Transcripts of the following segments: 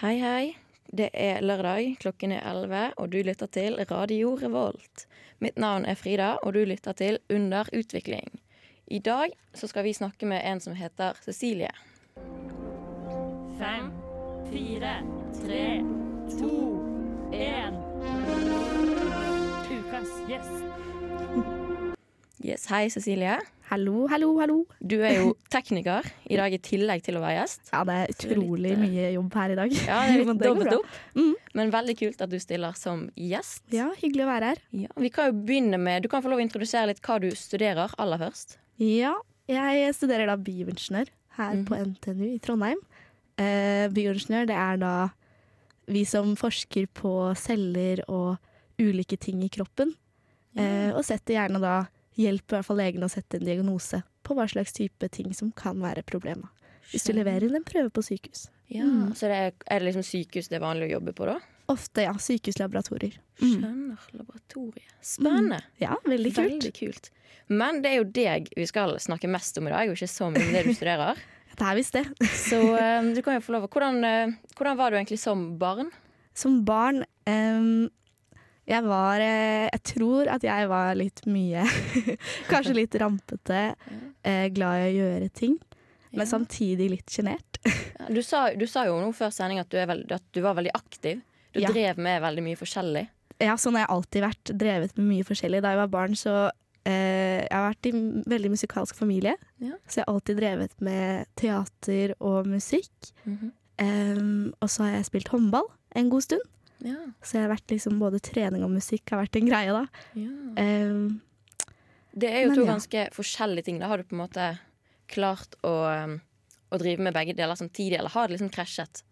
Hei, hei. Det er lørdag, klokken er 11, og du lytter til Radio Revolt. Mitt navn er Frida, og du lytter til Under utvikling. I dag så skal vi snakke med en som heter Cecilie. Fem, fire, tre, to, én. Ukas gjest. Yes, Hei, Cecilie. Hallo, hallo, hallo. Du er jo tekniker i dag, i tillegg til å være gjest. Ja, det er utrolig det er litt, mye jobb her i dag. Ja, det er litt dobbelt opp. Mm. Men veldig kult at du stiller som gjest. Ja, hyggelig å være her. Ja, vi kan jo begynne med, Du kan få lov å introdusere litt hva du studerer aller først. Ja, jeg studerer da bioingeniør her mm. på NTNU i Trondheim. Eh, bioingeniør, det er da vi som forsker på celler og ulike ting i kroppen. Eh, og setter gjerne da hjelper i hvert fall legen å sette en diagnose på hva slags type ting som kan være problemet. Hvis du leverer inn en prøve på sykehus. Ja, Mm. Så det er, er det liksom sykehus det er vanlig å jobbe på, da? Ofte, ja. Sykehuslaboratorier. Mm. Skjønner. Laboratoriet. Spennende. Ja, veldig kult. Veldig kult. Men det er jo deg vi skal snakke mest om i dag, og ikke så mye om det du studerer. Det er visst det. Så um, du kan jo få lov hvordan, uh, hvordan var du egentlig som barn? Som barn em, Jeg var eh, Jeg tror at jeg var litt mye Kanskje litt rampete. eh, glad i å gjøre ting. Men samtidig litt sjenert. Du du sa jo nå før sending at du, veld, at du var veldig aktiv. Du Ja. drev med veldig mye forskjellig. Ja, sånn har jeg alltid vært. Drevet med mye forskjellig. Da jeg var barn, så eh, Jeg har vært i en veldig musikalsk familie. Ja. Så jeg har alltid drevet med teater og musikk. Em, og så har jeg spilt håndball en god stund. Ja. Så jeg har vært liksom både trening og musikk har vært en greie da. Ja. Um, Det er jo Men to ja. ganske forskjellige ting. Da har du på en måte klart å, um, å drive med begge deler samtidig, eller har det liksom krasjet?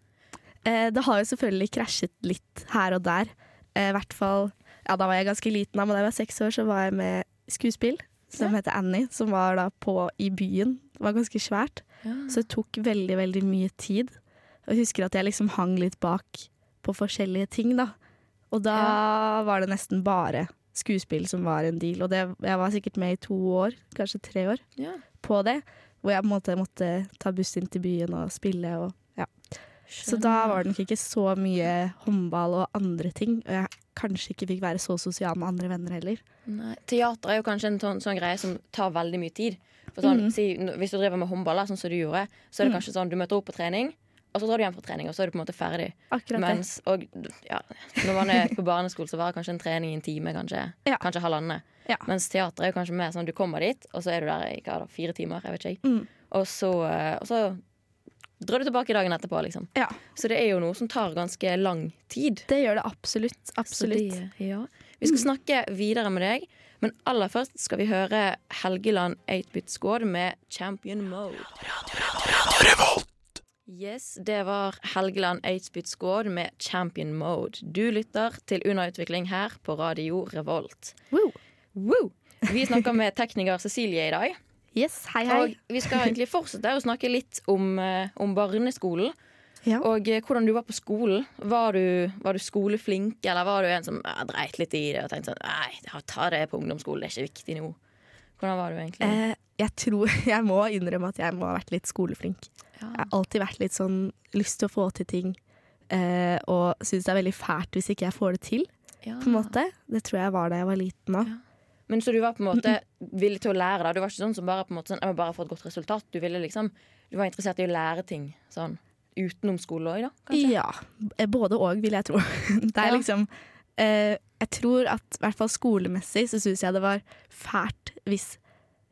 Uh, det har jo selvfølgelig krasjet litt her og der. I hvert fall Ja, da var jeg ganske liten, da, men da jeg var seks år, så var jeg med skuespill som heter Annie, som var da på i byen. Det var ganske svært, så det tok veldig, veldig mye tid. Og jeg husker at jeg liksom hang litt bak på forskjellige ting, da. Og da var det nesten bare skuespill som var en deal. Og det, jeg var sikkert med i to år, kanskje tre år, Ja. på det. Hvor jeg på en måte måtte ta buss inn til byen og spille og ja. Så da var det nok ikke så mye håndball og andre ting. Og jeg kanskje ikke fikk være så sosial med andre venner heller. Nei. Teater er jo kanskje en sånn, sånn greie som tar veldig mye tid. Sånn, mm. si, hvis du driver med håndball, sånn som du gjorde, så er det Mm. kanskje sånn du møter opp på trening, og så drar du hjem fra trening, og så er du på en måte ferdig. Akkurat Mens, og, ja, når man er på barneskole, så varer kanskje en trening i en time, kanskje, Ja. kanskje halvannen. Ja. Mens teater er jo kanskje mer sånn du kommer dit, og så er du der i hva da, fire timer, jeg vet ikke. Mm. Og, så, eh, og så drar du tilbake dagen etterpå, liksom. Ja. Så det er jo noe som tar ganske lang tid. Det gjør det absolutt. Absolutt. det- ja. Vi skal snakke videre med deg, men aller først skal vi høre Helgeland 8-bit Squad med Champion Mode. Yes, det var Helgeland 8-bit med Champion Mode. Du lytter til Underutvikling her på Radio Revolt. Woo. Woo! Vi snakker med tekniker Cecilie i dag. Yes, hei, hei. Og vi skal egentlig fortsette å snakke litt om, eh, om barneskolen. Ja. Og eh, hvordan du var på skolen. Var du, var du skoleflink, eller var du en som eh, dreit litt i det og tenkte sånn Nei, ta det på ungdomsskolen, det er ikke viktig nå. Hvordan var du egentlig? Eh, jeg tror jeg må innrømme at jeg må ha vært litt skoleflink. Jeg har alltid vært litt sånn lyst til å få til ting. Eh, og syns det er veldig fælt hvis ikke jeg får det til. Ja. på en måte. Det tror jeg var da jeg var liten òg. Ja. Men så du var på en måte villig til å lære, da? Du var ikke sånn som bare på en måte sånn, jeg må bare få et godt resultat. Du ville liksom Du var interessert i å lære ting sånn utenom skole òg, da? Kanskje? Ja. eh, Både og, vil jeg tro. Det er Ja. liksom eh, Jeg tror at i hvert fall skolemessig så syns jeg det var fælt hvis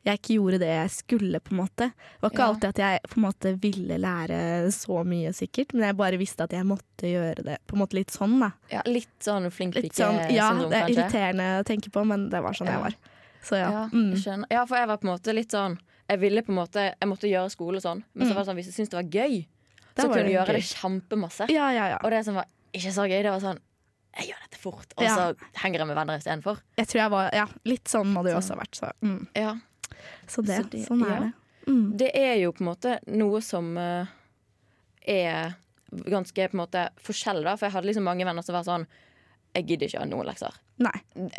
jeg ikke gjorde det jeg skulle, på en måte. Det var ikke Ja. alltid at jeg på en måte ville lære så mye, sikkert, men jeg bare visste at jeg måtte gjøre det på en måte litt sånn, da. Ja, litt sånn flink sånn, ja, pike-syndrom, det er kanskje? irriterende å tenke på, men det var sånn jeg var. Så ja. Mm. jeg ja, for jeg var på en måte litt sånn Jeg ville på en måte Jeg måtte gjøre skole og sånn, men så Mm. var det sånn, hvis jeg syntes det var gøy, så kunne du gjøre gøy. det kjempemasse. ja, ja, ja. Og det som var ikke så gøy, det var sånn Jeg gjør dette fort, og Ja. så henger jeg med venner istedenfor. Jeg tror jeg var Ja, litt sånn må det jo også ha vært. Så, mm. Ja. Så det, Så det- sånn er ja. det. Mm. Det er jo på en måte noe som uh, er ganske på en måte forskjellig, da. For jeg hadde liksom mange venner som var sånn Jeg gidder ikke ha noen lekser. Nei.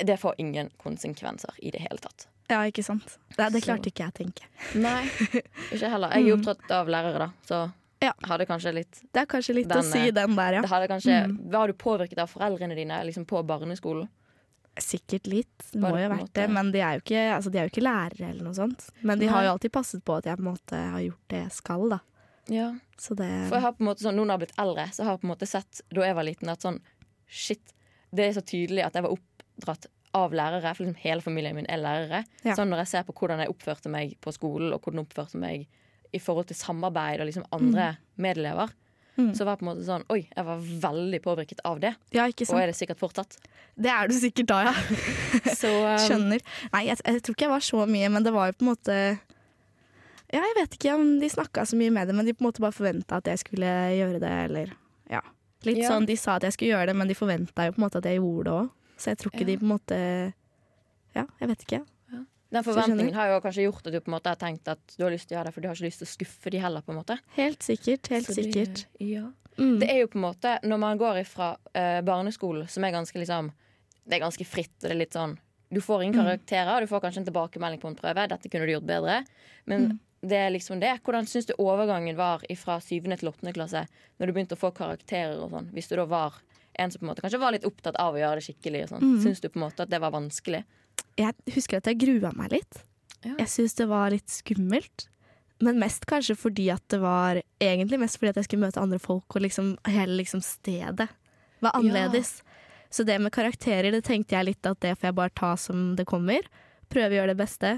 Det får ingen konsekvenser i det hele tatt. Ja, ikke sant. Det, det Så- klarte ikke jeg å tenke. Nei, ikke heller. Jeg er Mm. opptatt av lærere, da. Så Ja. hadde kanskje litt Det er kanskje litt Den, å si eh, den der, ja. det hadde kanskje, Mm. Var du påvirket av foreldrene dine liksom på barneskolen? Sikkert litt. Det må jo ha vært det. Men de er, jo ikke, altså, de er jo ikke lærere eller noe sånt. Men de har jo alltid passet på at jeg på en måte har gjort det jeg skal, da. Ja. Så det For jeg har på en måte sånn, Nå når jeg har blitt eldre, så har jeg på en måte sett da jeg var liten at sånn Shit, det er så tydelig at jeg var oppdratt av lærere. For liksom hele familien min er lærere. Ja. Sånn når jeg ser på hvordan jeg oppførte meg på skolen, og hvordan jeg oppførte meg i forhold til samarbeid og liksom andre medelever, Mm. så var det på en måte sånn Oi, jeg var veldig påvirket av det. Ja, ikke Og er det sikkert fortsatt. Det er du sikkert da, ja. Så um, Skjønner. Nei, jeg, jeg tror ikke jeg var så mye, men det var jo på en måte Ja, jeg vet ikke om de snakka så mye med det, men de på en måte bare forventa at jeg skulle gjøre det, eller ja. Litt Ja. sånn, De sa at jeg skulle gjøre det, men de forventa jo på en måte at jeg gjorde det òg. Så jeg tror ikke de på en måte Ja, jeg vet ikke. Den forventningen har jo kanskje gjort at du på en måte har tenkt at du har lyst til å gjøre det, for du har ikke lyst til å skuffe de heller. på en måte Helt sikkert. Helt det- sikkert. ja. Mm. Det er jo på en måte, når man går ifra uh, barneskolen, som er ganske liksom Det er ganske fritt, og det er litt sånn Du får ingen Mm. og du får kanskje en tilbakemelding på en prøve. Dette kunne du gjort bedre. Men Mm. det er liksom det. Hvordan syns du overgangen var fra syvende til åttende klasse? Når du begynte å få karakterer og sånn. Hvis du da var en som på en måte kanskje var litt opptatt av å gjøre det skikkelig. og sånn. Mm. Syns du på en måte at det var vanskelig? Jeg husker at jeg grua meg litt. Ja. Jeg syns det var litt skummelt. Men mest kanskje fordi at det var Egentlig mest fordi at jeg skulle møte andre folk, og liksom hele liksom stedet var annerledes. Så det med karakterer, det tenkte jeg litt at det får jeg bare ta som det kommer. Prøve å gjøre det beste.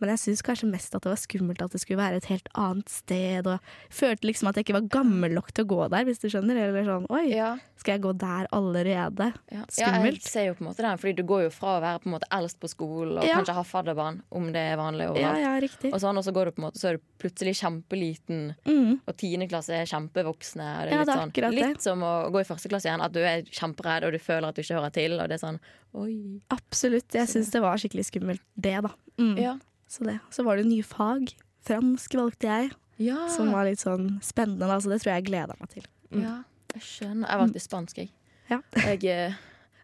Men jeg syns kanskje mest at det var skummelt at det skulle være et helt annet sted. Og jeg følte liksom at jeg ikke var gammel nok til å gå der, hvis du skjønner. Eller sånn oi, Ja. skal jeg gå der allerede? Ja. ja, jeg ser jo på en måte den, fordi du går jo fra å være på en måte eldst på skolen og Ja. kanskje ha fadderbarn, om det er vanlig overalt. Ja, ja. Og sånn, og så går du på en måte, så er du plutselig kjempeliten, Mm. og tiende klasse er kjempevoksne. Og det er litt, det er sånn, det. litt som å gå i første klasse igjen, at du er kjemperedd og du føler at du ikke hører til. Og det er sånn, oi. Absolutt. Jeg syns det var skikkelig skummelt, det, da. Mm. Ja. Så, det. så var det nye fag. Fransk valgte jeg, Ja. som var litt sånn spennende. Da, så det tror jeg jeg gleda meg til. Mm. ja, jeg skjønner. Jeg valgte spansk, jeg. Ja. Jeg, eh,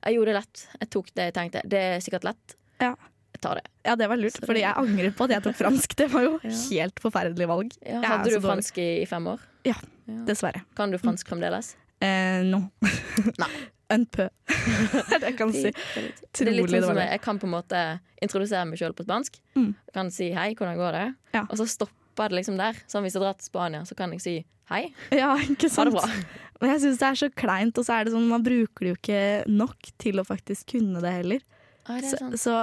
jeg gjorde det lett. Jeg tok det jeg tenkte. Det er sikkert lett. Ja. Jeg tar det. Ja, det var lurt, for jeg angrer på at jeg tok fransk. Det var jo helt forferdelig valg. Ja, hadde du fransk i, i fem år? Ja. Ja. Dessverre. Kan du fransk fremdeles? Eh, no. Nei. Un peu. det er jeg kan si. Det er litt sånn som jeg, kan på en måte introdusere meg sjøl på spansk. Mm. Kan si hei, hvordan går det? Ja. Og så stopper det liksom der. Sånn Hvis jeg drar til Spania, så kan jeg si hei, Ja, ikke ha sant. det bra. Men jeg syns det er så kleint, og så er det sånn man bruker det jo ikke nok til å faktisk kunne det heller. Ah, det Så, så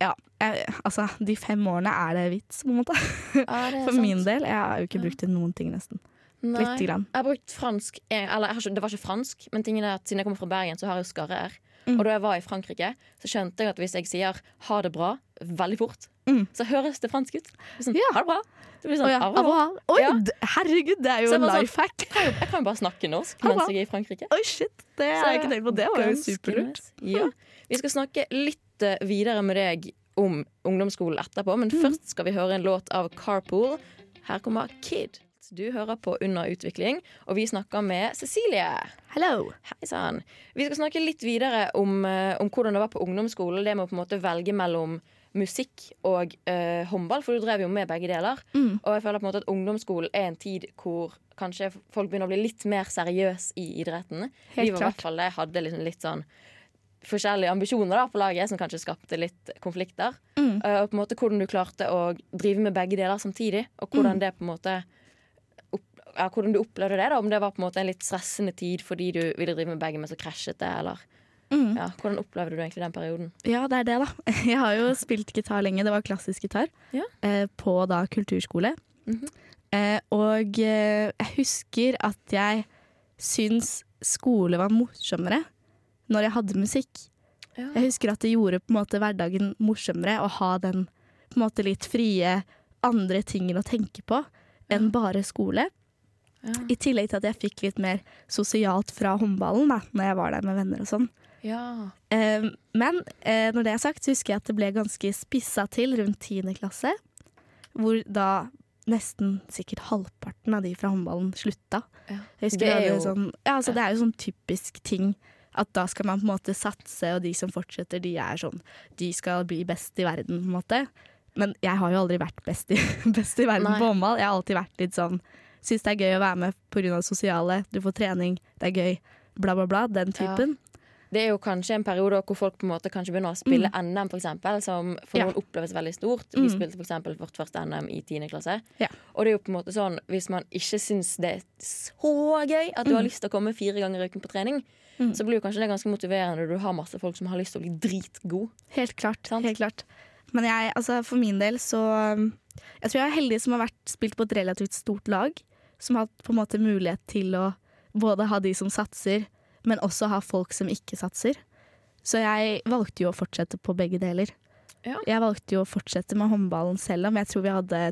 ja, jeg, altså de fem årene er det vits, på en måte. Ah, For sant. min del. Jeg har jo ikke brukt det noen ting, nesten. Nei. Grann. Jeg har brukt fransk Eller ikke, det var ikke fransk, men tingen er at siden jeg kommer fra Bergen, så har jeg jo skarre-r. Mm. Og da jeg var i Frankrike, så skjønte jeg at hvis jeg sier 'ha det bra' veldig fort, Mm. så høres det fransk ut. Sånn, Ja. ha det bra. Det blir sånn, oh, ja. «Au revoir». Oi, Ja. herregud, det er jo en sånn- life hack. Jeg kan jo, jeg kan jo bare snakke norsk mens jeg er i Frankrike. Oi, shit. Det har jeg ikke tenkt på. Det var jo superlurt. Ja. Vi skal snakke litt eh, videre med deg om ungdomsskolen etterpå, men Mm. først skal vi høre en låt av Carpool. Her kommer Kid. Du hører på Under utvikling, og vi snakker med Cecilie. Hello. Hei sann. Vi skal snakke litt videre om, eh, om hvordan det var på ungdomsskolen. Det med å på en måte velge mellom musikk og uh, håndball, for du drev jo med begge deler. Mm. Og jeg føler på en måte at ungdomsskolen er en tid hvor kanskje folk begynner å bli litt mer seriøse i idretten. Helt Vi var i hvert fall det, hadde liksom litt sånn forskjellige ambisjoner da på laget, som kanskje skapte litt konflikter. Mm. Uh, og på en måte hvordan du klarte å drive med begge deler samtidig, og hvordan Mm. det på en måte ja, Hvordan du opplevde det, da om det var på en måte en litt stressende tid fordi du ville drive med begge, men så krasjet det, eller Mm. ja, Hvordan opplevde du egentlig den perioden? Ja, det er det, da. Jeg har jo spilt gitar lenge. Det var klassisk gitar Ja. eh, på da kulturskole. Mhm. eh, og eh, jeg husker at jeg syns skole var morsommere når jeg hadde musikk. Ja. Jeg husker at det gjorde på en måte hverdagen morsommere å ha den på en måte litt frie andre tingen å tenke på enn bare skole. Ja. I tillegg til at jeg fikk litt mer sosialt fra håndballen da, når jeg var der med venner og sånn. ja. Eh, men eh, når det er sagt, så husker jeg at det ble ganske spissa til rundt 10. klasse. Hvor da nesten sikkert halvparten av de fra håndballen slutta. Ja. Det er jo- sånn, ja, altså det er jo sånn typisk ting. At da skal man på en måte satse, og de som fortsetter, de er sånn De skal bli best i verden, på en måte. Men jeg har jo aldri vært best i, best i verden Nei. på håndball. Jeg har alltid vært litt sånn syns det er gøy å være med pga. det sosiale. Du får trening, det er gøy, bla, bla, bla. Den typen. Det er jo kanskje en periode hvor folk på en måte kanskje begynner å spille NM, for eksempel, som for noen Ja. oppleves veldig stort. Vi spilte for eksempel vårt første NM i 10. klasse. Ja. Og det er jo på en måte sånn, hvis man ikke syns det er så gøy at du Mm. har lyst til å komme fire ganger i uken på trening, så blir jo kanskje det ganske motiverende når du har masse folk som har lyst til å bli dritgod. Helt klart. Sant? helt klart. Men jeg, altså for min del så Jeg tror jeg er heldig som har vært spilt på et relativt stort lag. Som har på en måte mulighet til å både ha de som satser, men også ha folk som ikke satser. Så jeg valgte jo å fortsette på begge deler. Ja. Jeg valgte jo å fortsette med håndballen selv om jeg tror vi hadde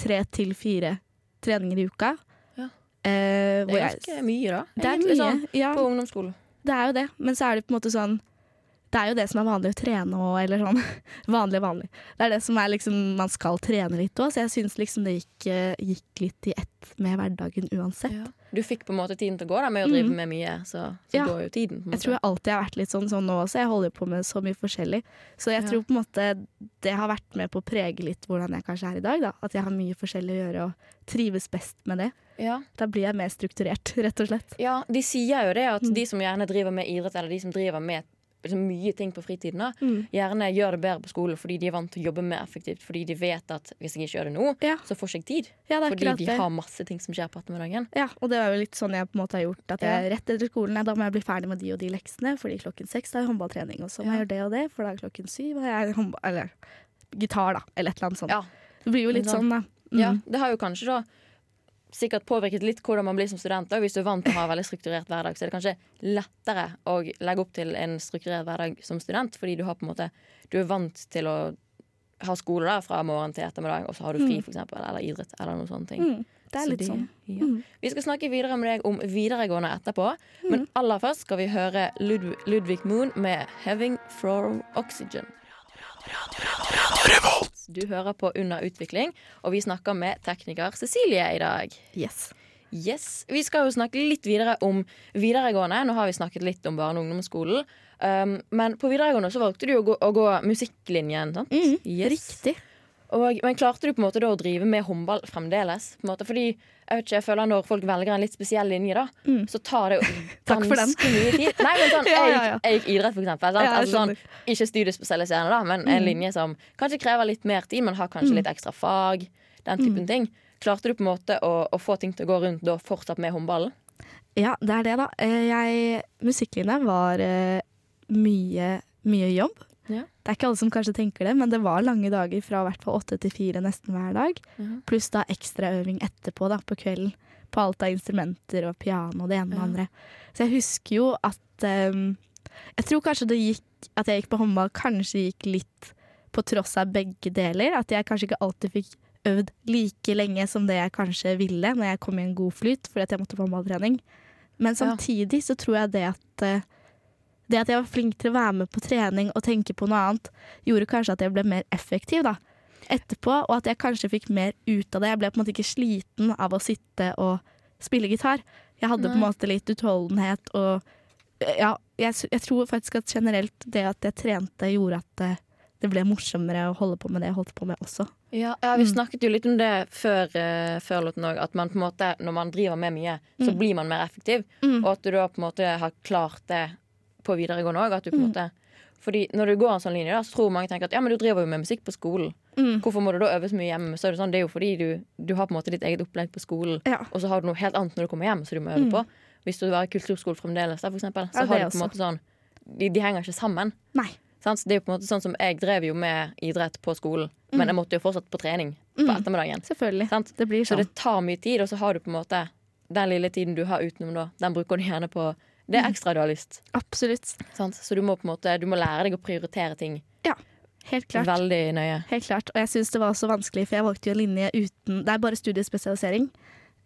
tre til fire treninger i uka. Ja. Eh, Det er er jeg- mye, da. det er Egentlig mye. Sånn, ja. på ungdomsskolen. Det er jo det, men så er det på en måte sånn Det er jo det som er vanlig å trene og eller sånn. Vanlig, vanlig. Det er det som er liksom Man skal trene litt òg, så jeg syns liksom det gikk, eh, gikk litt i ett med hverdagen uansett. Ja. Du fikk på en måte tiden til å gå da, med å drive Mm. med mye, så, så Ja. går jo tiden. Jeg tror jeg alltid har vært litt sånn sånn nå også. Jeg holder på med så mye forskjellig. Så jeg Ja. tror på en måte det har vært med på å prege litt hvordan jeg kanskje er i dag. da. At jeg har mye forskjellig å gjøre og trives best med det. ja. Da blir jeg mer strukturert, rett og slett. Ja, de sier jo det at Mm. de som gjerne driver med idrett, eller de som driver med liksom, mye ting på fritiden, da, Mm. gjerne gjør det bedre på skolen fordi de er vant til å jobbe mer effektivt. Fordi de vet at hvis jeg ikke gjør det nå, Ja. så får ikke tid. Ja, er Fordi de har masse ting som skjer på ettermiddagen. Ja, og det er jo litt sånn jeg på en måte har gjort. At jeg rett etter skolen da må jeg bli ferdig med de og de leksene, fordi klokken seks er håndballtrening. Og så må jeg gjøre det og det, for da er klokken syv og jeg håndball, eller gitar, da. Eller et eller annet sånt. Det blir jo litt sånn, da. Mm. Ja, det har jo kanskje da sikkert påvirket litt hvordan man blir som student. Og Hvis du er vant til å ha en veldig strukturert hverdag, så er det kanskje lettere å legge opp til en strukturert hverdag som student, fordi du har på en måte Du er vant til å ha skole da, fra morgen til ettermiddag, og så har du fri, for eksempel, eller idrett, eller noen sånne ting. Mm. Det er litt sånn. ja. Vi skal snakke videre med deg om videregående etterpå, Mm. men aller først skal vi høre Lud Ludvig Moon med 'Having From Oxygen'. Du hører på Under utvikling, og vi snakker med tekniker Cecilie i dag. Yes. Yes, Vi skal jo snakke litt videre om videregående. Nå har vi snakket litt om barne- og ungdomsskolen. Um, men på videregående så valgte du å gå, å gå musikklinjen, sant? Mm, Yes. Riktig. Og, men klarte du på en måte da å drive med håndball fremdeles? På en måte? Fordi jeg ikke, jeg føler når folk velger en litt spesiell linje, da, Mm. så tar det jo ganske mye tid. Nei, men sånn, Ja, jeg, ja, ja. jeg gikk idrett, for eksempel. Sant? Altså, sånn, ikke studiespesialiserende, da, men en Mm. linje som kanskje krever litt mer tid, men har kanskje Mm. litt ekstra fag. Den typen ting. Klarte du på en måte å, å få ting til å gå rundt da fortsatt med håndballen? Ja, det er det, da. Eh, Jeg, musikklinja var eh, mye, mye jobb. Ja. Det er ikke alle som kanskje tenker det, men det var lange dager fra hvert fall åtte til fire nesten hver dag. Ja. Pluss da ekstraøving etterpå, da, på kvelden. På alt av instrumenter og piano og det ene og det andre. Så jeg husker jo at um, Jeg tror kanskje det gikk At jeg gikk på håndball kanskje gikk litt på tross av begge deler. At jeg kanskje ikke alltid fikk øvd like lenge som det jeg kanskje ville når jeg kom i en god flyt fordi at jeg måtte på håndballtrening. Men samtidig så tror jeg det at eh, det at jeg var flink til å være med på trening og tenke på noe annet, gjorde kanskje at jeg ble mer effektiv da, etterpå, og at jeg kanskje fikk mer ut av det. Jeg ble på en måte ikke sliten av å sitte og spille gitar. Jeg hadde på en måte litt utholdenhet og ja, jeg, jeg tror faktisk at generelt det at jeg trente, gjorde at det, det ble morsommere å holde på med det jeg holdt på med også. Ja, ja Vi Mm. snakket jo litt om det før, uh, før låten òg, at man på en måte, når man driver med mye, så Mm. blir man mer effektiv. Mm. Og at du da på en måte har klart det på videregående òg. Mm. Fordi når du går en sånn linje, da, så tror mange tenker at ja, men du driver jo med musikk på skolen. Mm. Hvorfor må du da øve så mye hjemme? Så er det sånn, det er jo fordi du, du har på en måte ditt eget opplegg på skolen, Ja. og så har du noe helt annet når du kommer hjem som du må øve Mm. på. Hvis du er i kulturskole fremdeles, da, for eksempel, så Ja, har du på en måte sånn de, de henger ikke sammen. Nei. Sånn, Så det er jo på en måte sånn som Jeg drev jo med idrett på skolen, men jeg måtte jo fortsatt på trening på Mm. ettermiddagen. Selvfølgelig. sånn? Det blir Så sånn. det tar mye tid, og så har du på en måte den lille tiden du har utenom da, den bruker du gjerne på det er ekstra du har lyst. Absolutt. Sant? Så du må måte Du må lære deg å prioritere ting Ja. Helt klart. veldig nøye. Helt klart. Og jeg syns det var også vanskelig, for jeg valgte jo linje uten Det er bare studiespesialisering.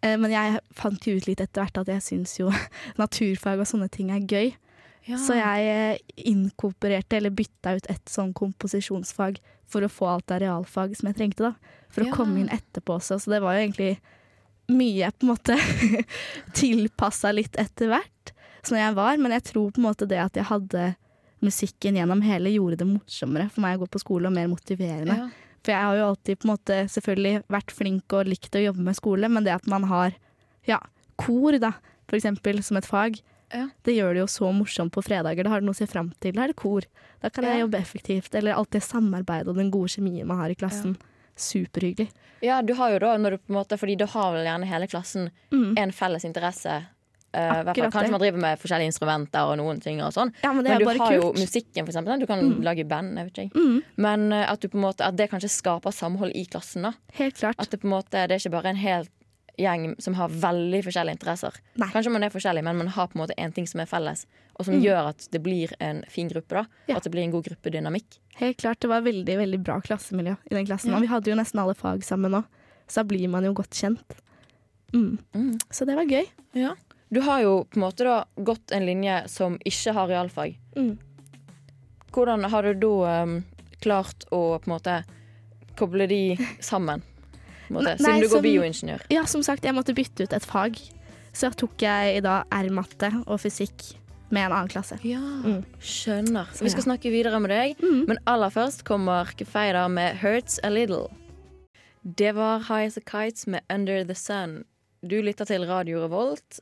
Eh, Men jeg fant jo ut litt etter hvert at jeg syns jo naturfag og sånne ting er gøy. Så jeg eh, inkorporerte, eller bytta ut et sånn komposisjonsfag for å få alt av realfag som jeg trengte, da. For Ja. å komme inn etterpå også. Så det var jo egentlig mye på en måte tilpassa litt etter hvert som jeg var. Men jeg tror på en måte det at jeg hadde musikken gjennom hele, gjorde det morsommere for meg å gå på skole og mer motiverende. ja. For jeg har jo alltid på en måte selvfølgelig vært flink og likt å jobbe med skole, men det at man har Ja. Kor, da, for eksempel, som et fag. Ja. Det gjør det jo så morsomt på fredager. Da har du noe å se fram til. Da er det kor. Da kan jeg jobbe effektivt. Eller alt det samarbeidet og den gode kjemien man har i klassen. Superhyggelig. Ja, du har jo da, når du på en måte, fordi du har vel gjerne hele klassen Mm. en felles interesse. Akkurat kanskje man driver med forskjellige instrumenter og noen ting. og sånn Ja, men Men du har har jo musikken, for eksempel. Du kan lage band. Mm. Men eh, at, du på en måte, at det kanskje skaper samhold i klassen. da Helt klart. At det på en måte, det er ikke bare en hel gjeng som har veldig forskjellige interesser. Nei. Kanskje man er forskjellig, men man har på en måte en ting som er felles, og som gjør at det blir en fin gruppe. da Mm. Ja. At det blir en god gruppedynamikk. Helt klart, Det var veldig veldig bra klassemiljø i den klassen. Ja. Og vi hadde jo nesten alle fag sammen òg, så da blir man jo godt kjent. Mm. Mm. Så det var gøy. Ja. Du har jo på en måte da gått en linje som ikke har realfag. Mm. Hvordan har du da um, klart å på en måte koble de sammen? På en Nei, Siden du går som- bioingeniør. Ja, som sagt, jeg måtte bytte ut et fag. Så tok jeg i dag R-matte og fysikk med en annen klasse. Ja, Mm. skjønner. Så vi skal Ja. snakke videre med deg. Mm. Men aller først kommer Kefeida med 'Hurts A Little'. Det var High As A Kites med 'Under The Sun'. Du lytter til Radio Revolt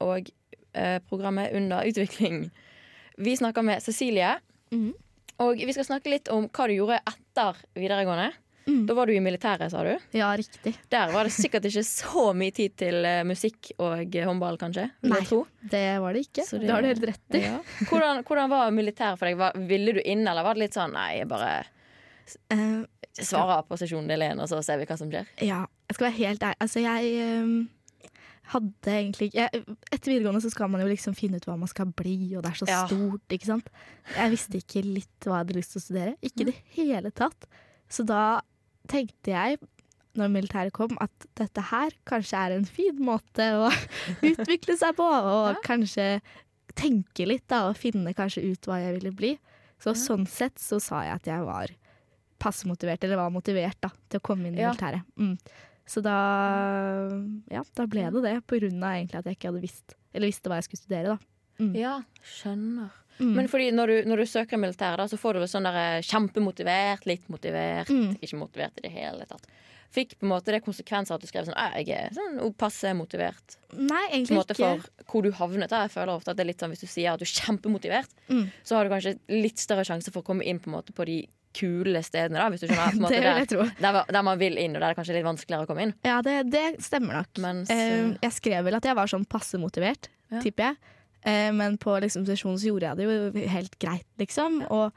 og eh, programmet Under utvikling. Vi snakker med Cecilie, Mhm. og vi skal snakke litt om hva du gjorde etter videregående. Mm. Da var du i militæret, sa du. Ja, riktig. Der var det sikkert ikke så mye tid til eh, musikk og eh, håndball, kanskje? Nei. Det var det ikke. Det, Det, har du helt rett i. Ja. Hvordan, hvordan var militæret for deg? Var, ville du inn, eller var det litt sånn nei, jeg bare uh, svarer på sesjon del én, og så ser vi hva som skjer? ja, jeg skal være helt ærlig. Altså, jeg ehm, hadde egentlig ikke Etter videregående så skal man jo liksom finne ut hva man skal bli, og det er så Ja. stort, ikke sant. Jeg visste ikke litt hva jeg hadde lyst til å studere. Ikke i det hele tatt. Så da tenkte jeg, når militæret kom, at dette her kanskje er en fin måte å utvikle seg på, og Ja. kanskje tenke litt, da, og finne kanskje ut hva jeg ville bli. Så sånn sett så sa jeg at jeg var passe motivert, eller var motivert da, til å komme inn i Ja. militæret. Mm. Så da, ja, da ble det det, på grunn av egentlig at jeg ikke hadde visst, eller visste hva jeg skulle studere da. Mm. Ja, skjønner. Mm. Men fordi når du, når du søker militæret, da, så får du vel sånn der eh, kjempemotivert, litt motivert, Mm. ikke motivert i det hele tatt. Fikk på en måte det konsekvenser at du skrev sånn «Ah, jeg er sånn passe motivert. Nei, egentlig måte ikke. for hvor du havnet. Da. Jeg føler ofte at det er litt sånn Hvis du sier at du er kjempemotivert, Mm. så har du kanskje litt større sjanse for å komme inn på, på de kule stedene. Da, hvis du skjønner. Måte, Det vil jeg tro. der, der man vil inn, og der det er kanskje litt vanskeligere å komme inn. Ja, det, det stemmer nok. Mens, uh, jeg skrev vel at jeg var sånn passe motivert, Ja. tipper jeg. Uh, men på liksom, sesjonen så gjorde jeg det jo helt greit, liksom. Og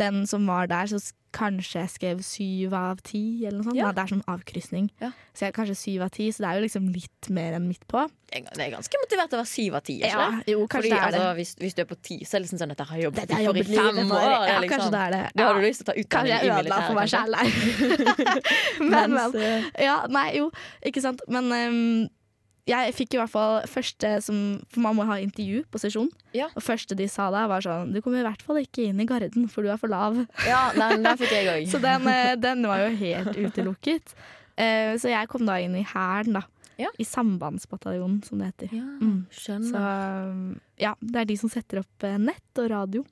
den som var der, så kanskje jeg skrev syv av ti, eller noe sånt. Ja. Nei, Det er sånn avkrysning. Ja. Så jeg kanskje syv av ti, så det er jo liksom litt mer enn midt på. Det er- ganske motivert å være syv av ti. det? jo, Fordi, altså, hvis, hvis du er på ti, så er det liksom sånn at jeg har jobbet jeg for i fem år. det Ja, liksom, kanskje det er det. Da har du lyst til å ta Kanskje utdanning jeg i ødela for meg militæret. sjæl nei. men, men. eh, Ja, nei, jo, ikke sant. Men ehm, jeg fikk i hvert fall første som For man må ha intervju på sesjon. Ja. Og første de sa da, var sånn Du kommer i hvert fall ikke inn i Garden, for du er for lav. Ja, den, den fikk jeg òg. Så den, eh, den var jo helt utelukket. Uh, så jeg kom da inn i Hæren, da. Ja. I sambandsbataljonen, som det heter. Ja, Mm. Skjønner. Så ja, det er de som setter opp eh, nett og radio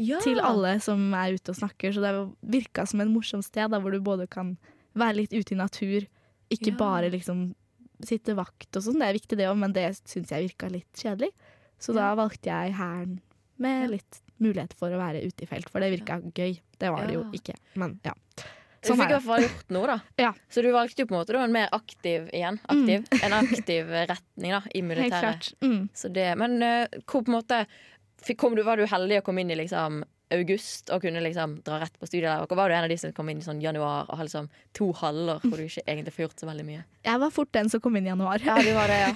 Ja. til alle som er ute og snakker. Så det virka som en morsom sted da, hvor du både kan være litt ute i natur, ikke bare liksom sitte vakt og sånn. Det er viktig det òg, men det syns jeg virka litt kjedelig. Så da valgte jeg Hæren med litt mulighet for å være ute i felt, for det virka gøy. Det var det jo ikke, men ja. Du Sånn fikk i er hvert fall gjort noe, da. Ja. Så du valgte jo på en måte en mer aktiv igjen. Aktiv. En aktiv retning da, i militæret. Mm. Så det, men uh, hvor på en måte fikk, kom du, Var du heldig å komme inn i liksom august og kunne liksom dra rett på studiet? Og var du en av de som kom inn i sånn januar og har liksom to halvår hvor du ikke egentlig får gjort så veldig mye? Jeg var fort den som kom inn i januar. Ja, du var det, ja.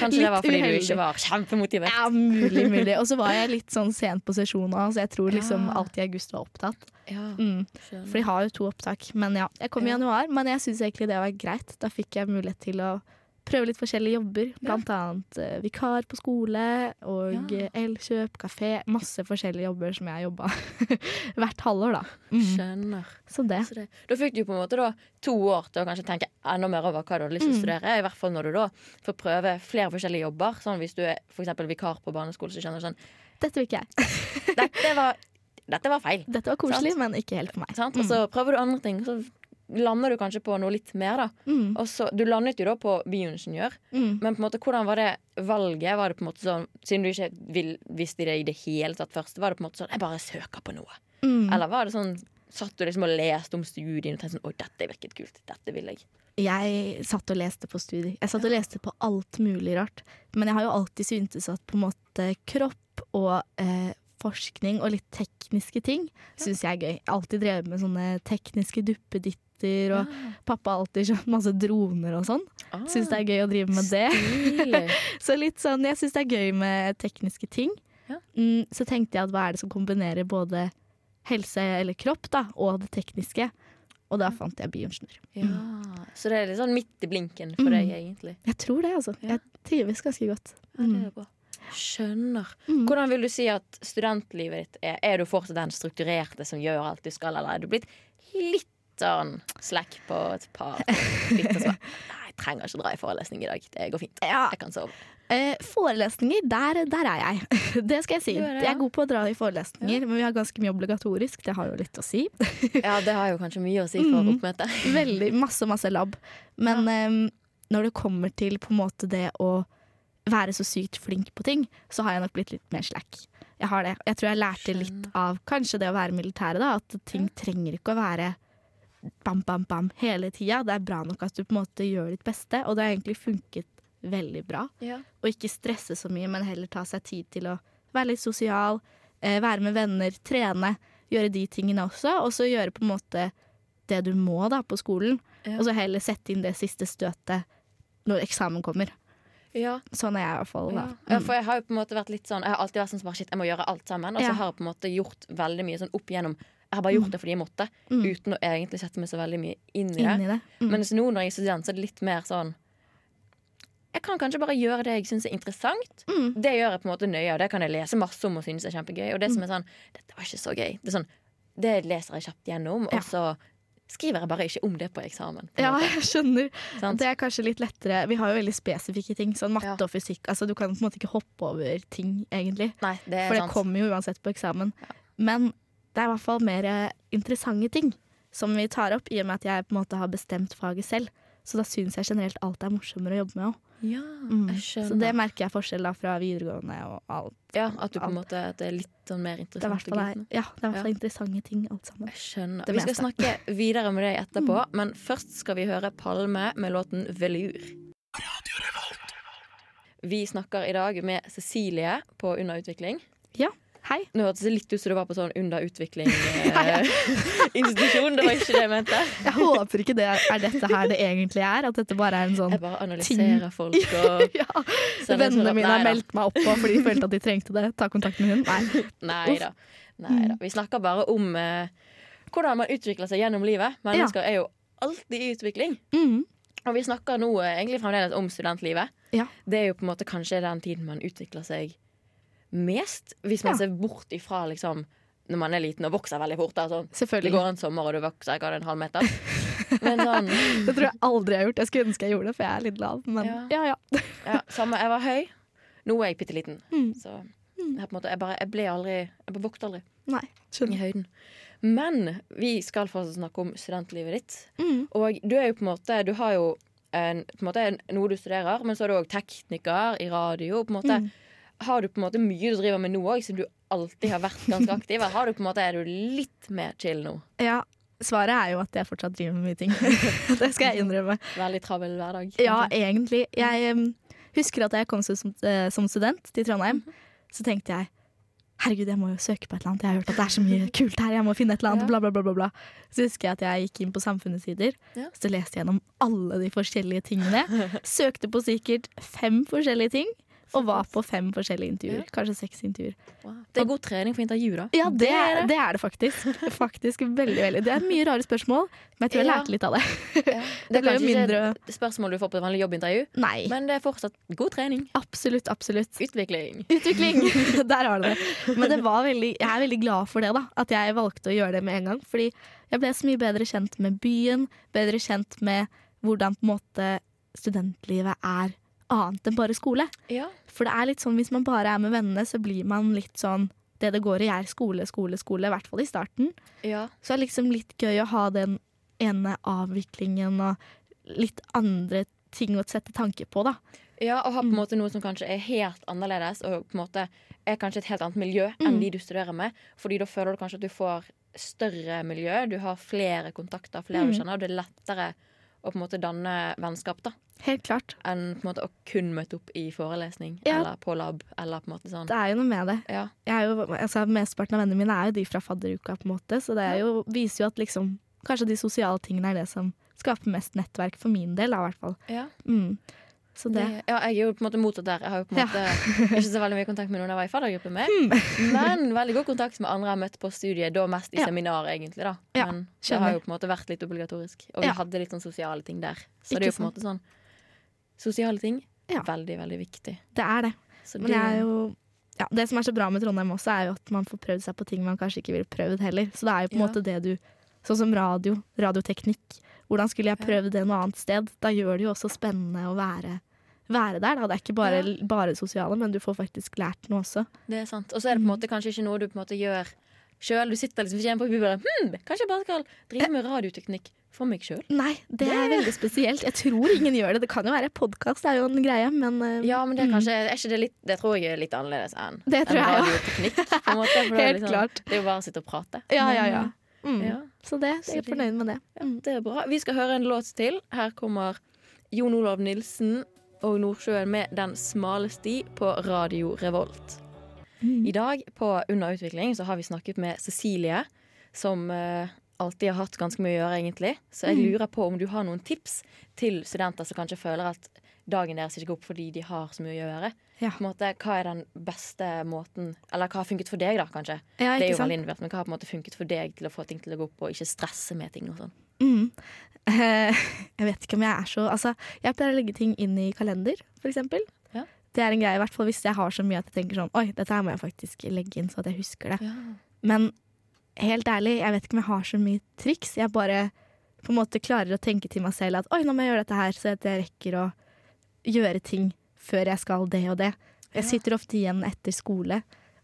Kanskje det var fordi fordi du ikke var kjempemotivert. Ja, mulig, mulig. Og så var jeg litt sånn sent på sesjonen så jeg tror liksom Ja. alt i august var opptatt. Ja, Mm. For de har jo to opptak. Men ja, jeg kom i januar. Men jeg syns egentlig det var greit. Da fikk jeg mulighet til å prøve litt forskjellige jobber. Blant annet uh, vikar på skole og Ja. eh, elkjøp, kafé. Masse forskjellige jobber som jeg har jobba hvert halvår, da. Mm. Skjønner. Så det. Så det, da fikk du på en måte da to år til å kanskje tenke enda mer over hva du hadde lyst til å Mm. studere. I hvert fall når du da får prøve flere forskjellige jobber. Sånn Hvis du er for vikar på barneskole, så kjenner du sånn Dette vil ikke jeg. Dette var, dette var feil. Dette var koselig, Sant. men ikke helt for meg. Sant? Og så prøver du andre ting, så lander du kanskje på noe litt mer, da. Mm. Så, du landet jo da på bioingeniør, Mm. men på en måte, hvordan var det valget? Var det på en måte sånn, Siden du ikke vil, visste det i det hele tatt først, var det på en måte sånn Jeg bare søker på noe. Mm. Eller var det sånn Satt du liksom og leste om studien og tenkte sånn Oi, dette virket kult. Dette vil jeg. Jeg satt og leste på studier. Jeg satt og leste på alt mulig rart. Men jeg har jo alltid syntes at på en måte kropp og eh, forskning og litt tekniske ting syns jeg er gøy. Jeg har alltid drevet med sånne tekniske duppeditter, og pappa har alltid kjøpt masse droner og sånn. Ah, Syns det er gøy å drive med det. Så litt sånn, jeg syns det er gøy med tekniske ting. Ja. Mm, så tenkte jeg at hva er det som kombinerer både helse eller kropp da, og det tekniske. Og da fant jeg bioingeniør. Ja, Så det er litt sånn midt i blinken for Mm. deg, egentlig. Jeg tror det, altså. Ja. Jeg trives ganske godt. Ja, det er bra. Skjønner. Mm. Hvordan vil du si at studentlivet ditt er? Er du fortsatt den strukturerte som gjør alt du skal, eller er du blitt litt sånn slack på et par litt og Nei, jeg trenger ikke dra i forelesning i dag. Det går fint. Ja, Jeg kan sove. eh, forelesninger, der, der er jeg. Det skal jeg si. Det, Jeg ja. er god på å dra i forelesninger, men vi har ganske mye obligatorisk. Det har jo litt å si. Ja, det har jo kanskje mye å si for Mm. Veldig masse, masse lab. Men eh, når det kommer til på en måte det å være så sykt flink på ting, så har jeg nok blitt litt mer slack. Jeg har det. Jeg tror jeg lærte litt av kanskje det å være militære, da. At ting trenger ikke å være bam, bam, bam hele tida. Det er bra nok at du på en måte gjør ditt beste, og det har egentlig funket veldig bra. Ja. Og ikke stresse så mye, men heller ta seg tid til å være litt sosial, eh, være med venner, trene, gjøre de tingene også, og så gjøre på en måte det du må da på skolen, Ja. og så heller sette inn det siste støtet når eksamen kommer. Ja. Sånn er jeg i hvert fall. Ja. ja, for jeg har jo på en måte vært litt sånn Jeg har alltid vært sånn som bare shit, jeg må gjøre alt sammen. Og så har jeg på en måte gjort veldig mye sånn opp igjennom Jeg har bare gjort det fordi jeg måtte, Mm. uten å egentlig sette meg så veldig mye inn i det. Det. Mm. Mens nå når jeg er student, så er det litt mer sånn Jeg kan kanskje bare gjøre det jeg syns er interessant. Mm. Det gjør jeg på en måte nøye, og det kan jeg lese masse om og synes er kjempegøy. Og det Mm. som er sånn Dette var ikke så gøy. Det sånn Det leser jeg kjapt gjennom, Ja. og så skriver jeg bare ikke om det på eksamen. på Ja, måte, jeg skjønner. Sånn. Det er kanskje litt lettere. Vi har jo veldig spesifikke ting, sånn matte Ja. og fysikk. Altså, du kan på en måte ikke hoppe over ting, egentlig. Nei, det For det sant. kommer jo uansett på eksamen. Men det er i hvert fall mer eh, interessante ting som vi tar opp, i og med at jeg på en måte har bestemt faget selv. Så da syns jeg generelt alt er morsommere å jobbe med òg. Ja, Mm. Så det merker jeg forskjell da fra videregående og alt. Ja, At du på en måte At det er litt sånn mer Det er interessant. å glide. ja, det er i hvert fall interessante ting, alt sammen. Jeg skjønner. Vi skal. Mm. snakke videre med deg etterpå, men først skal vi høre Palme med låten 'Velur'. Vi snakker i dag med Cecilie på Under utvikling. Hei. Nå hørtes det litt ut som du var på sånn under utvikling-institusjon. det var ikke det jeg mente. Jeg håper ikke det er, dette her det egentlig er, at dette bare er en sånn Jeg bare analyserer folk og ja, Vennene mine har meldt meg opp på fordi de følte at de trengte det. Ta kontakt med hun. Nei. Nei da. Nei da. Vi snakker bare om eh, hvordan man utvikler seg gjennom livet. Mennesker er jo alltid i utvikling. Mm. Og vi snakker nå eh, egentlig fremdeles om studentlivet. Ja. Det er jo på en måte kanskje den tiden man utvikler seg mest. Hvis man Ja. ser bort ifra liksom når man er liten og vokser veldig fort. Da, sånn. Det går en sommer, og du vokser ikke en halv meter. Men sånn Det tror jeg aldri jeg har gjort. Jeg skulle ønske jeg gjorde det, for jeg er litt lav. Men Ja. ja, ja. ja, Samme. Jeg var høy. Nå er jeg bitte liten. Mm. Så jeg, på en måte, jeg, bare, jeg ble aldri Jeg bare vokste aldri Nei. i høyden. Men vi skal fortsatt snakke om studentlivet ditt. Mm. Og du er jo på en måte Du har jo en, på en måte noe du studerer, men så er du òg tekniker i radio. På en måte, Mm. Har du på en måte mye du driver med nå òg, siden du alltid har vært ganske aktiv? Eller har du på en måte, er du litt mer chill nå? Ja. Svaret er jo at jeg fortsatt driver med mye ting. det skal jeg innrømme. Veldig travel hverdag? Ja, egentlig. Jeg um, husker at da jeg kom som, uh, som student til Trondheim, Mhm. så tenkte jeg herregud, jeg må jo søke på et eller annet. Jeg har hørt at det er så mye kult her. Jeg må finne et eller annet. Bla, bla, bla, bla. Så husker jeg at jeg gikk inn på Samfunnets sider. Ja. Så leste jeg gjennom alle de forskjellige tingene. Søkte på sikkert fem forskjellige ting. Og var på fem forskjellige intervjuer. Kanskje seks intervjuer. Wow. Det er god trening for intervju, da. Ja, det, det. er det faktisk. Faktisk veldig, veldig. Det er mye rare spørsmål, men jeg tror jeg lærte litt av det. Ja. Det er kanskje ikke mindre- et spørsmål du får på et vanlig jobbintervju, Nei. men det er fortsatt god trening. Absolutt, absolutt. Utvikling. Utvikling! Der har du det. Men det var veldig, jeg er veldig glad for det, da. At jeg valgte å gjøre det med en gang. Fordi jeg ble så mye bedre kjent med byen. Bedre kjent med hvordan på en måte studentlivet er annet enn bare skole. Ja. For det er litt sånn hvis man bare er med vennene, så blir man litt sånn Det det går i, er skole, skole, skole. I hvert fall i starten. ja. Så det er liksom litt gøy å ha den ene avviklingen og litt andre ting å sette tanke på, da. Ja, og ha Mm. på en måte noe som kanskje er helt annerledes, og på en måte er kanskje et helt annet miljø enn Mm. de du studerer med. Fordi da føler du kanskje at du får større miljø, du har flere kontakter, flere Mm. du kjenner, og det er lettere å på en måte danne vennskap da, Helt klart. enn på en måte å kun møte opp i forelesning Ja. eller på lab. Eller på en måte sånn. Det er jo noe med det. Ja. Jeg er jo, altså, Mesteparten av vennene mine er jo de fra fadderuka, på en måte, så det er jo, viser jo at liksom Kanskje de sosiale tingene er det som skaper mest nettverk for min del, da, i hvert fall. Ja. Mm. Så det ja, jeg er jo på en måte motsatt der. Jeg har jo på en Ja. måte ikke så veldig mye kontakt med noen jeg var i faddergruppe med. Men veldig god kontakt med andre jeg har møtt på studiet, da mest i Ja. seminar, egentlig. da Ja, Men det har jo på en måte vært litt obligatorisk. Og vi Ja. hadde litt sånn sosiale ting der. Så Ikke det er jo på en måte sånn Sosiale ting Ja. veldig, veldig viktig. Det er det. Så Men det er jo ja, Det som er så bra med Trondheim også, er jo at man får prøvd seg på ting man kanskje ikke ville prøvd heller. Så det er jo på en Ja. måte det du Sånn som radio, radioteknikk. Hvordan skulle jeg prøvd det noe annet sted? Da gjør det jo også spennende å være, være der. Da. Det er ikke bare, Ja. bare sosiale, men du får faktisk lært noe også. det er sant. Og så er det på en måte kanskje ikke noe du på en måte gjør sjøl. Du sitter liksom ikke hjemme på huet og bare hm, kanskje jeg bare skal drive med radioteknikk for meg sjøl. Nei, det er veldig spesielt. Jeg tror ingen gjør det. Det kan jo være podkast, er jo en greie, men eh, Ja, men det er mm. kanskje er ikke det, litt, det tror jeg er litt annerledes enn Det tror enn jeg, radioteknikk. Måte, for det, Helt liksom, klart. det er jo bare å sitte og prate. Ja, ja, ja. Mm. ja. Så det, jeg er fornøyd med det. Ja, det er bra. Vi skal høre en låt til. Her kommer Jon Olav Nilsen og Nordsjøen med 'Den smale sti' på Radio Revolt. Mm. I dag på Under utvikling så har vi snakket med Cecilie, som uh, alltid har hatt ganske mye å gjøre, egentlig. Så jeg Mm. lurer på om du har noen tips til studenter som kanskje føler at dagen deres ikke går opp fordi de har så mye å gjøre. Ja. Måte, hva er den beste måten Eller hva har funket for deg, da, kanskje? Ja, Det er jo veldig innvært, men hva har på en måte funket for deg til å få ting til å gå opp, og ikke stresse med ting og sånn? Mm. Eh, jeg vet ikke om jeg er så Altså, jeg pleier å legge ting inn i kalender, for eksempel. Ja. Det er en greie, i hvert fall hvis jeg har så mye at jeg tenker sånn Oi, dette her må jeg faktisk legge inn så at jeg husker det. Men helt ærlig, jeg vet ikke om jeg har så mye triks. Jeg bare på en måte klarer å tenke til meg selv at oi, nå må jeg gjøre dette her, så at jeg rekker å gjøre ting før jeg skal det og det. Jeg sitter ofte igjen etter skole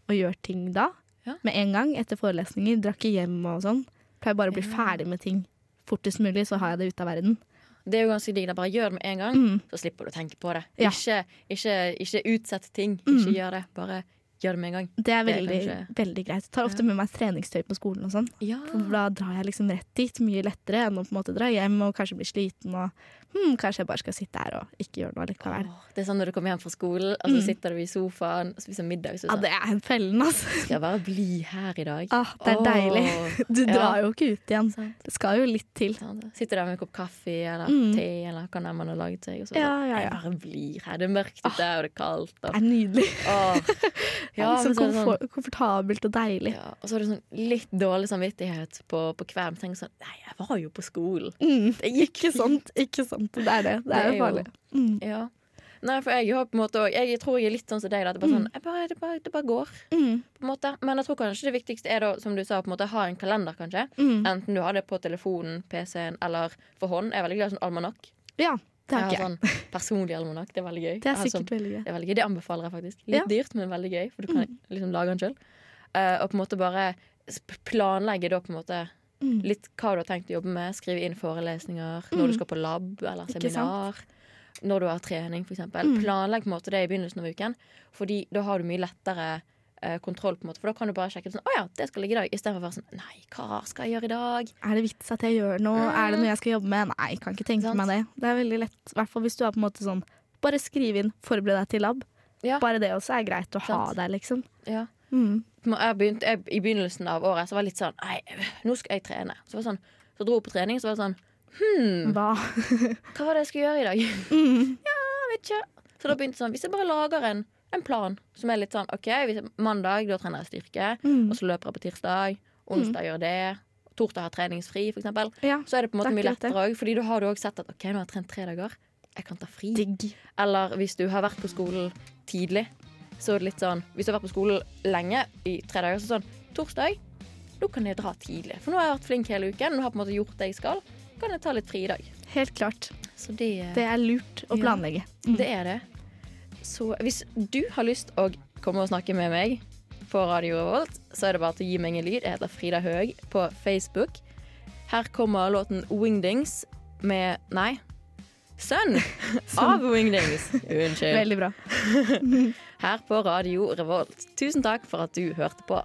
og gjør ting da. Ja. Med en gang etter forelesninger. Drar ikke hjem og sånn. Pleier bare å bli ferdig med ting fortest mulig, så har jeg det ute av verden. Det er jo ganske digg. Bare gjør det med en gang, Mm. så slipper du å tenke på det. Ja. Ikke, ikke, ikke utsett ting. Mm. Ikke gjør det. Bare gjør det med en gang. Det er Det er veldig, kanskje- veldig greit. Jeg tar ofte med meg treningstøy på skolen og sånn. Ja. For da drar jeg liksom rett dit mye lettere enn å på en måte dra hjem og kanskje bli sliten og hm, kanskje jeg bare skal sitte her og ikke gjøre noe likevel. det er sånn når du kommer hjem fra skolen, og så Mm. sitter du i sofaen og spiser middag, så Ja, sånn, det er en fellen, altså. skal jeg bare bli her i dag. Ah, det er Åh. deilig. Du Ja. drar jo ikke ut igjen. Sant. Det skal jo litt til. Sant. Sitter der med en kopp kaffe eller Mm. te eller hva enn man har laget seg. Og så Ja, sånn, ja, Jeg bare blir her. Det er mørkt ute, og det er kaldt. Det er nydelig. åh. Det er liksom så er sånn, komfortabelt og deilig. ja, og så har du sånn litt dårlig samvittighet på, på kvelden. Tenker sånn Nei, jeg var jo på skolen. Mm. Det gikk Ikke sant, ikke sant. Det er det. Det er Det er jo- farlig. Mm. Ja. Nei, for jeg har på en måte også, Jeg tror jeg er litt sånn som deg. Det, bare Mm. sånn, jeg bare, det, bare, det bare går. Mm. på en måte Men jeg tror kanskje det viktigste er da, som du sa, på en måte ha en kalender, kanskje. Mm. Enten du har det på telefonen, PC-en eller for hånd. Jeg er veldig glad i sånn almanakk. Ja, det har Jeg har sånn personlig almanakk. Det er veldig gøy. Det er sikkert sånn- veldig gøy. det er veldig gøy. Det anbefaler jeg faktisk. Litt Ja. dyrt, men veldig gøy, for du kan liksom lage den sjøl. og på en måte bare planlegge da på en måte Mm. litt hva du har tenkt å jobbe med. Skrive inn forelesninger når du skal på lab eller seminar. Når du har trening, f.eks. Mm. Planlegg på en måte det i begynnelsen av uken, Fordi da har du mye lettere eh, kontroll. på en måte For da kan du bare sjekke sånn, å ja, det skal ligge i dag, istedenfor å være sånn Nei, hva skal jeg gjøre i dag? Er det vits at jeg gjør noe? Er det noe jeg skal jobbe med? Nei, jeg kan ikke tenke Sant. meg det. Det er veldig lett, i hvert fall hvis du har på en måte sånn Bare skriv inn, forbered deg til lab. Ja. Bare det også er greit å ha Sant. der, liksom. Ja. Mm. Jeg begynte, jeg, I begynnelsen av året så var jeg litt sånn Nei, nå skal jeg trene. Så, var sånn, så dro jeg på trening, så var det sånn Hm, Hva? hva var det jeg skulle gjøre i dag? Mm. Ja, vet ikke. Så da begynte sånn Hvis jeg bare lager en, en plan som er litt sånn OK, jeg, mandag da trener jeg styrke, Mm. og så løper jeg på tirsdag. Onsdag gjør det. Torsdag har treningsfri, for eksempel. Ja, Så er det på en måte mye lettere òg, Fordi da har du òg sett at OK, nå har jeg trent tre dager. Jeg kan ta fri. digg. Eller hvis du har vært på skolen tidlig, så litt sånn Hvis du har vært på skolen lenge, i tre dager, så sånn Torsdag, da kan jeg dra tidlig. For nå har jeg vært flink hele uken, Nå har jeg på en måte gjort det jeg skal. Kan jeg ta litt fri i dag. Helt klart. Så det, Det er lurt å Ja. planlegge. Mm. det er det. Så hvis du har lyst å komme og snakke med meg på Radio Revolt, så er det bare til å gi meg en lyd. Jeg heter Frida Høeg på Facebook. Her kommer låten Wingdings med Nei. Sønn av Wingdings. Unnskyld. Veldig bra. Her på Radio Revolt. Tusen takk for at du hørte på.